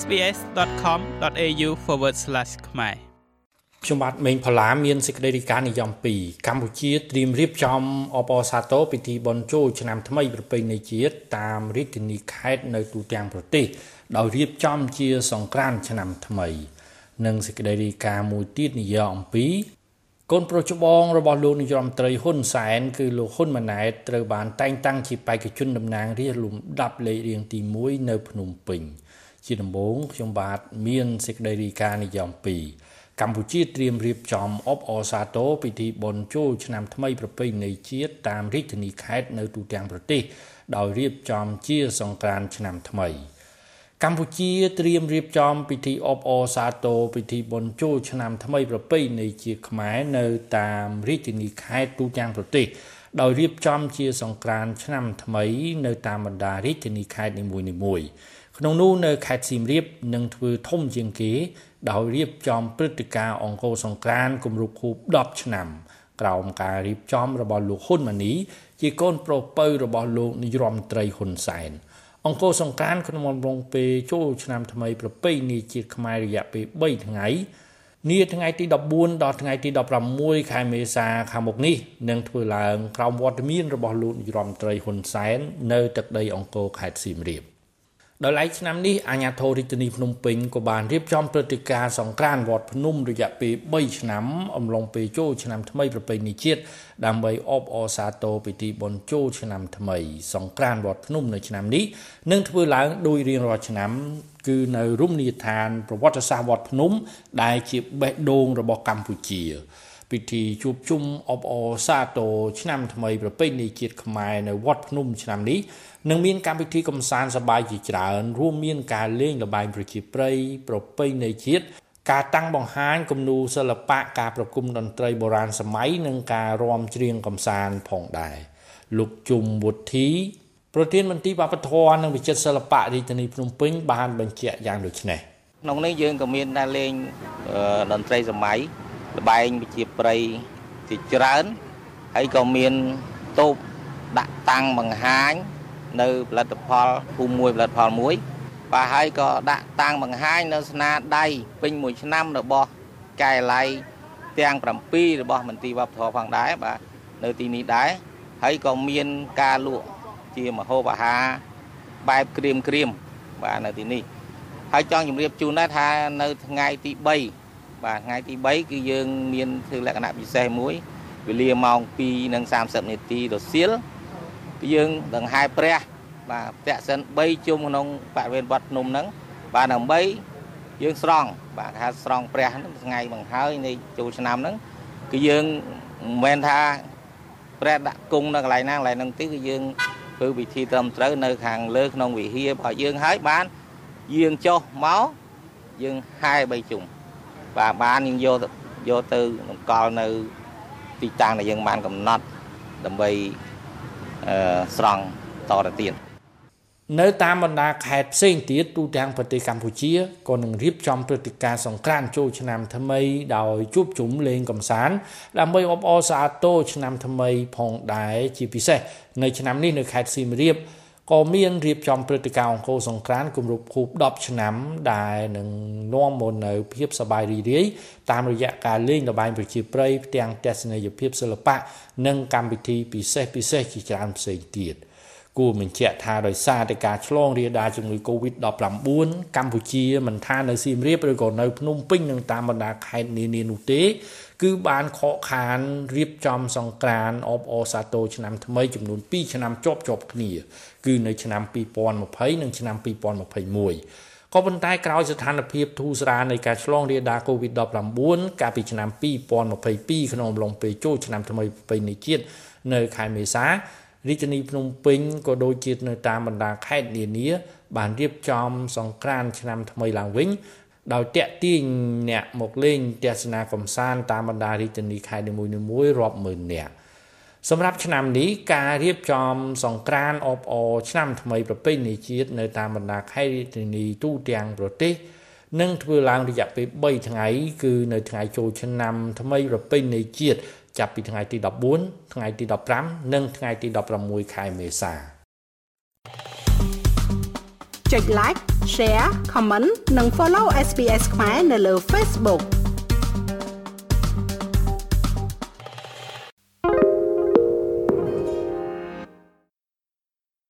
sbs.com.au/ ខ្មែរខ្ញុំបាទមេងផល្លាមានសេចក្តីរាយការណ៍និយម2កម្ពុជាត្រៀមរៀបចំអបអសាទរពិធីបុណ្យចូលឆ្នាំថ្មីប្រពៃណីជាតិតាមរាជធានីខេត្តនៅទូទាំងប្រទេសដោយរៀបចំជាសង្ក្រាន្តឆ្នាំថ្មី និងសេចក្តីរាយការណ៍មួយទៀតនិយាយអំពីកូនប្រុសច្បងរបស់លោកនាយរដ្ឋមន្ត្រីហ៊ុនសែនគឺលោកហ៊ុនម៉ាណែតត្រូវបានតែងតាំងជាបេក្ខជនតំណាងរាស្ត្រលំដាប់លេខរៀងទី1នៅភ្នំពេញ ជាដំបូងខ្ញុំបាទមានសេចក្តីរាយការណ៍និយម2កម្ពុជាត្រៀមរៀបចំអបអរសាទរពិធីបុណ្យចូលឆ្នាំថ្មីប្រពៃណីជាតិតាមរាជធានីខេត្តនៅទូទាំងប្រទេសដោយរៀបចំជាសង្ក្រាន្តឆ្នាំថ្មី។កម្ពុជាត្រៀមរៀបចំពិធីអបអរសាទរពិធីបុណ្យចូលឆ្នាំថ្មីប្រពៃណីជាខ្មែរនៅតាមរាជធានីខេត្តទូទាំងប្រទេសដោយរៀបចំជាសង្ក្រាន្តឆ្នាំថ្មីនៅតាមបណ្ដារាជធានីខេត្តនីមួយៗ ក្នុងនោះនៅខេត្តសៀមរាបនឹងធ្វើធំជាងគេ ដោយរៀបចំព្រឹត្តិការណ៍អង្គរសង្ក្រាន្តគម្រប់ខួប10ឆ្នាំ ក្រោមការរៀបចំរបស់លោកហ៊ុនម៉ាណីជាកូនប្រុសពៅរបស់លោកនាយរដ្ឋមន្ត្រីហ៊ុនសែន។អង្គរសង្ក្រាន្តក្នុងអំឡុងពេលចូលឆ្នាំថ្មីប្រពៃណីជាតិខ្មែររយៈពេល3ថ្ងៃនាថ្ងៃទី14ដល់ថ្ងៃទី16ខែមេសាខាងមុខនេះនឹងធ្វើឡើងក្រោមវត្តមានរបស់លោកនាយរដ្ឋមន្ត្រីហ៊ុនសែននៅទឹកដីអង្គរខេត្តសៀមរាប។ ដោយឡែកឆ្នាំនេះអាជ្ញាធររាជធានីភ្នំពេញក៏បានរៀបចំព្រឹត្តិការណ៍សង្ក្រាន្តវត្តភ្នំរយៈពេល3ឆ្នាំអំឡុងពេលចូលឆ្នាំថ្មីប្រពៃណីជាតិដើម្បីអបអរសាទរពិធីបុណ្យចូលឆ្នាំថ្មី សង្ក្រាន្តវត្តភ្នំនៅឆ្នាំនេះនឹងធ្វើឡើងដោយរៀងរាល់ឆ្នាំគឺនៅរមណីយដ្ឋានប្រវត្តិសាស្ត្រវត្តភ្នំដែលជាបេះដូងរបស់កម្ពុជា ពិធីជួបជុំអបអរសាទរឆ្នាំថ្មីប្រពៃណីជាតិខ្មែរនៅវត្តភ្នំឆ្នាំនេះនឹងមានកម្មវិធីកំសាន្តសប្បាយជាច្រើន រួមមានការលេងល្បែងប្រជាប្រិយប្រពៃណីជាតិការតាំងបង្ហាញគំនូរសិល្បៈការប្រគំតន្ត្រីបុរាណសម័យនិងការរាំច្រៀងកំសាន្តផងដែរលោកជុំវុធីប្រធានមន្ត្រីវប្បធម៌និងវិចិត្រសិល្បៈរាជធានីភ្នំពេញបានបញ្ជាក់យ៉ាងដូចនេះក្នុងនេះយើងក៏មានដែរលេងតន្ត្រីសម័យ ល្បែងប្រជាប្រិយជាច្រើនហើយក៏មានតូបដាក់តាំងបង្ហាញ នៅផលិតផលភូមិមួយផលិតផលមួយ បាទហើយក៏ដាក់តាំងបង្ហាញនៅស្នាដៃពេញមួយឆ្នាំរបស់កែឡៃទាំង7របស់មន្ទីរវប្បធម៌ផងដែរបាទនៅទីនេះដែរហើយក៏មានការលក់ជាមហូបអាហារបែបក្រៀមក្រៀមបាទនៅទីនេះហើយចង់ជម្រាបជូនដែរថានៅថ្ងៃទី3 បាទថ្ងៃទី3គឺយើងមានធ្វើលក្ខណៈពិសេសមួយវេលាម៉ោង2:30នាទីរសៀលយើងដង្ហែព្រះបាទតាក់សិន3ជុំក្នុងបរិវេណវត្តភ្នំហ្នឹងបាទដើម្បីយើងស្រង់បាទគេហៅស្រង់ព្រះហ្នឹងថ្ងៃបង្ហើយនៃចូលឆ្នាំហ្នឹងគឺយើងមិនមែនថាព្រះដាក់គង់នៅកន្លែងណាកន្លែងហ្នឹងទេគឺយើងធ្វើពិធីត្រឹមត្រូវនៅខាងលើក្នុងវិហាររបស់យើងហើយបានយើងចុះមកយើងហែ3ជុំ បាទបានយើងយកយកទៅតម្កល់នៅទីតាំងដែលយើងបានកំណត់ដើម្បីស្រង់តទៅទៀតនៅតាមបណ្ដាខេត្តផ្សេងទៀតទូទាំងប្រទេសកម្ពុជាក៏នឹងរៀបចំព្រឹត្តិការណ៍សង្ក្រាន្តចូលឆ្នាំថ្មីដោយជួបជុំលេងកម្សាន្តដើម្បីអបអរសាទរឆ្នាំថ្មីផងដែរជាពិសេសនៅឆ្នាំនេះនៅខេត្តសៀមរាប ក៏មានរៀបចំព្រឹត្តិការណ៍អង្គរសង្ក្រាន្តគម្រប់ខួប10ឆ្នាំដែលនឹងនាំមកនៅភាពសប្បាយរីករាយតាមរយៈការលេងល្បែងប្រជាប្រិយផ្ទាំងទស្សនីយភាពសិល្បៈនិងកម្មវិធីពិសេសពិសេសជាច្រើនផ្សេងទៀត គួរបញ្ជាក់ថាដោយសារតែការឆ្លងរាលដាលជំងឺ Covid-19 កម្ពុជាមិនថានៅសៀមរាបឬក៏នៅភ្នំពេញនិងតាមបណ្ដាខេត្តនានានោះទេគឺបានខកខានរៀបចំសង្ក្រានអបអសាទរឆ្នាំថ្មីចំនួន2ឆ្នាំជាប់ជាប់គ្នា គឺនៅឆ្នាំ2020និងឆ្នាំ2021ក៏ប៉ុន្តែក្រោយស្ថានភាពធូរស្រាលនៃការឆ្លងរាលដាល COVID-19 កាលពីឆ្នាំ2022ក្នុងអំឡុងពេលចូលឆ្នាំថ្មីប្រពៃណីជាតិនៅខែមេសា រាជធានីភ្នំពេញក៏ដូចជានៅតាមបណ្ដាខេត្តនានា បានរៀបចំសង្ក្រានឆ្នាំថ្មីឡើងវិញដោយតាក់ទាញអ្នកមកលេងទស្សនាកំសាន្តតាមបណ្ដារាជធានីខេត្តនីមួយៗរាប់ម៉ឺននាក់សម្រាប់ឆ្នាំនេះការរៀបចំសង្ក្រានអបអរឆ្នាំថ្មីប្រពៃណីជាតិនៅតាមបណ្ដាខេត្តរាជធានីទូទាំងប្រទេសនឹងធ្វើឡើងរយៈពេល3ថ្ងៃ គឺនៅថ្ងៃចូលឆ្នាំថ្មីប្រពៃណីជាតិ ចាប់ពីថ្ងៃទី14ថ្ងៃទី15និងថ្ងៃទី16ខែមេសាចុច like share comment និង follow SPS ខ្មែរនៅលើ Facebook